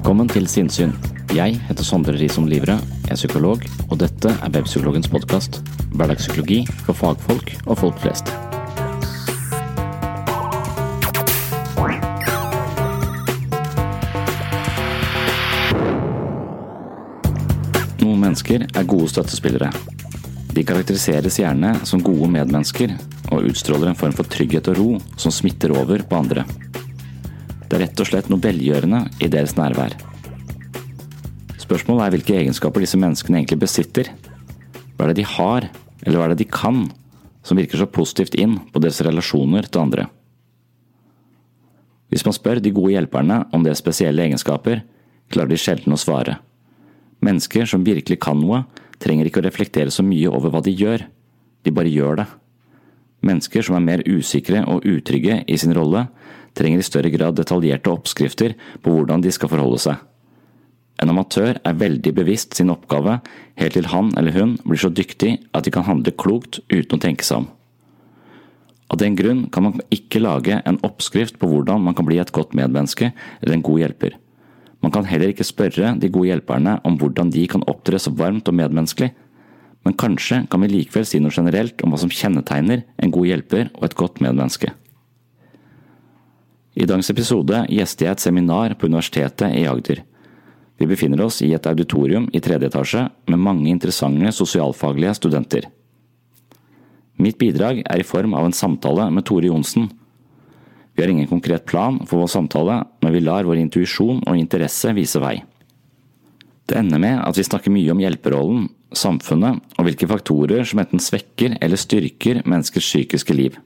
Velkommen til Sinnsyn. Jeg heter Sondre Risom Livre, jeg er psykolog, og dette er Webpsykologens podkast. Hverdagspsykologi for fagfolk og folk flest. Noen mennesker er gode støttespillere. De karakteriseres gjerne som gode medmennesker, og utstråler en form for trygghet og ro som smitter over på andre. Det er rett og slett noe velgjørende i deres nærvær. Spørsmålet er hvilke egenskaper disse menneskene egentlig besitter. Hva er det de har, eller hva er det de kan, som virker så positivt inn på deres relasjoner til andre? Hvis man spør de gode hjelperne om deres spesielle egenskaper, klarer de sjelden å svare. Mennesker som virkelig kan noe, trenger ikke å reflektere så mye over hva de gjør, de bare gjør det. Mennesker som er mer usikre og utrygge i sin rolle, trenger i større grad detaljerte oppskrifter på hvordan de skal forholde seg. En amatør er veldig bevisst sin oppgave helt til han eller hun blir så dyktig at de kan handle klokt uten å tenke seg om. Av den grunn kan man ikke lage en oppskrift på hvordan man kan bli et godt medmenneske eller en god hjelper. Man kan heller ikke spørre de gode hjelperne om hvordan de kan opptre så varmt og medmenneskelig, men kanskje kan vi likevel si noe generelt om hva som kjennetegner en god hjelper og et godt medmenneske. I dagens episode gjester jeg et seminar på Universitetet i Agder. Vi befinner oss i et auditorium i tredje etasje med mange interessante sosialfaglige studenter. Mitt bidrag er i form av en samtale med Tore Johnsen. Vi har ingen konkret plan for vår samtale, men vi lar vår intuisjon og interesse vise vei. Det ender med at vi snakker mye om hjelperollen, samfunnet og hvilke faktorer som enten svekker eller styrker menneskers psykiske liv.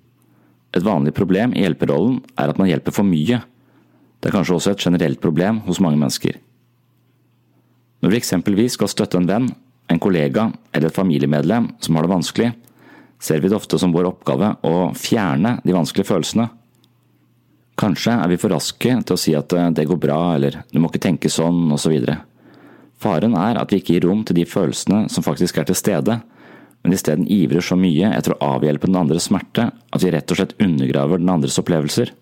Et vanlig problem i hjelperollen er at man hjelper for mye. Det er kanskje også et generelt problem hos mange mennesker. Når vi eksempelvis skal støtte en venn, en kollega eller et familiemedlem som har det vanskelig, ser vi det ofte som vår oppgave å fjerne de vanskelige følelsene. Kanskje er vi for raske til å si at det går bra, eller du må ikke tenke sånn, osv. Faren er at vi ikke gir rom til de følelsene som faktisk er til stede, men isteden ivrer så mye etter å avhjelpe den andres smerte at vi rett og slett undergraver den andres opplevelser.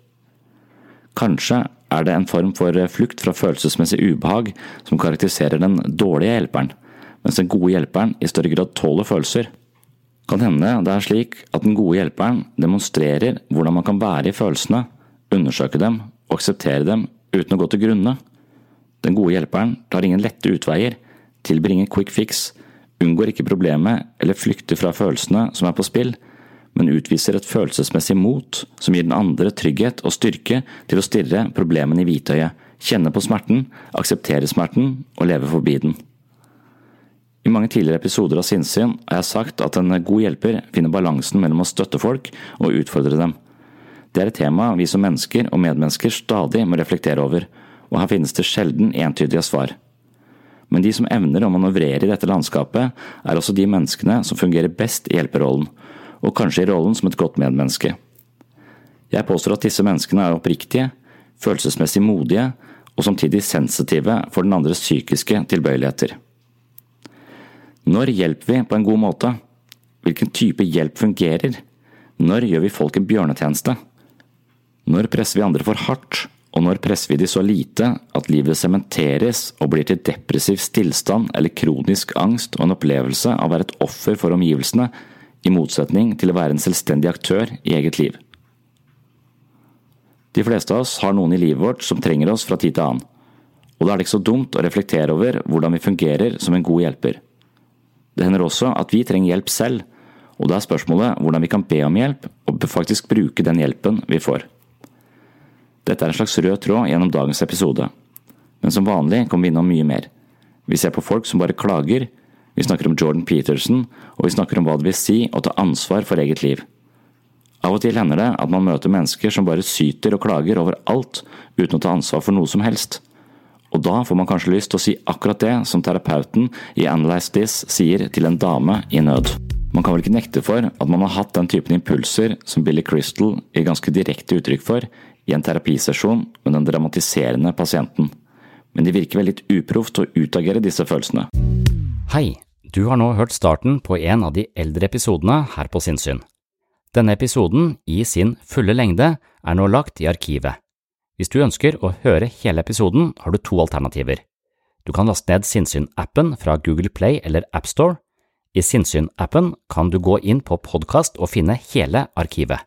Kanskje er det en form for flukt fra følelsesmessig ubehag som karakteriserer den dårlige hjelperen, mens den gode hjelperen i større grad tåler følelser. Kan hende det er slik at den gode hjelperen demonstrerer hvordan man kan være i følelsene, undersøke dem og akseptere dem uten å gå til grunne. Den gode hjelperen tar ingen lette utveier, tilbringer quick fix, unngår ikke problemet eller flykter fra følelsene som er på spill, men utviser et følelsesmessig mot som gir den andre trygghet og styrke til å stirre problemene i hvitøyet, kjenne på smerten, akseptere smerten og leve forbi den. I mange tidligere episoder av Sinnsyn har jeg sagt at en god hjelper finner balansen mellom å støtte folk og utfordre dem. Det er et tema vi som mennesker og medmennesker stadig må reflektere over, og her finnes det sjelden entydige svar. Men de som evner å manøvrere i dette landskapet, er også de menneskene som fungerer best i hjelperollen, og kanskje i rollen som et godt medmenneske. Jeg påstår at disse menneskene er oppriktige, følelsesmessig modige og samtidig sensitive for den andres psykiske tilbøyeligheter. Når hjelper vi på en god måte? Hvilken type hjelp fungerer? Når gjør vi folk en bjørnetjeneste? Når presser vi andre for hardt, og når presser vi de så lite at livet sementeres og blir til depressiv stillstand eller kronisk angst og en opplevelse av å være et offer for omgivelsene, i motsetning til å være en selvstendig aktør i eget liv. De fleste av oss har noen i livet vårt som trenger oss fra tid til annen, og da er det ikke så dumt å reflektere over hvordan vi fungerer som en god hjelper. Det hender også at vi trenger hjelp selv, og da er spørsmålet hvordan vi kan be om hjelp og faktisk bruke den hjelpen vi får. Dette er en slags rød tråd gjennom dagens episode, men som vanlig kommer vi innom mye mer. Vi ser på folk som bare klager, vi snakker om Jordan Peterson, og vi snakker om hva det vil si å ta ansvar for eget liv. Av og til hender det at man møter mennesker som bare syter og klager over alt uten å ta ansvar for noe som helst. Og da får man kanskje lyst til å si akkurat det som terapeuten i Analyze This sier til en dame i nød. Man kan vel ikke nekte for at man har hatt den typen impulser som Billy Crystal gir ganske direkte uttrykk for i en terapisesjon med den dramatiserende pasienten. Men det virker vel litt uproft å utagere disse følelsene. Hei, du har nå hørt starten på en av de eldre episodene her på Sinnsyn. Denne episoden, i sin fulle lengde, er nå lagt i arkivet. Hvis du ønsker å høre hele episoden, har du to alternativer. Du kan laste ned Sinnsyn-appen fra Google Play eller AppStore. I Sinnsyn-appen kan du gå inn på podkast og finne hele arkivet.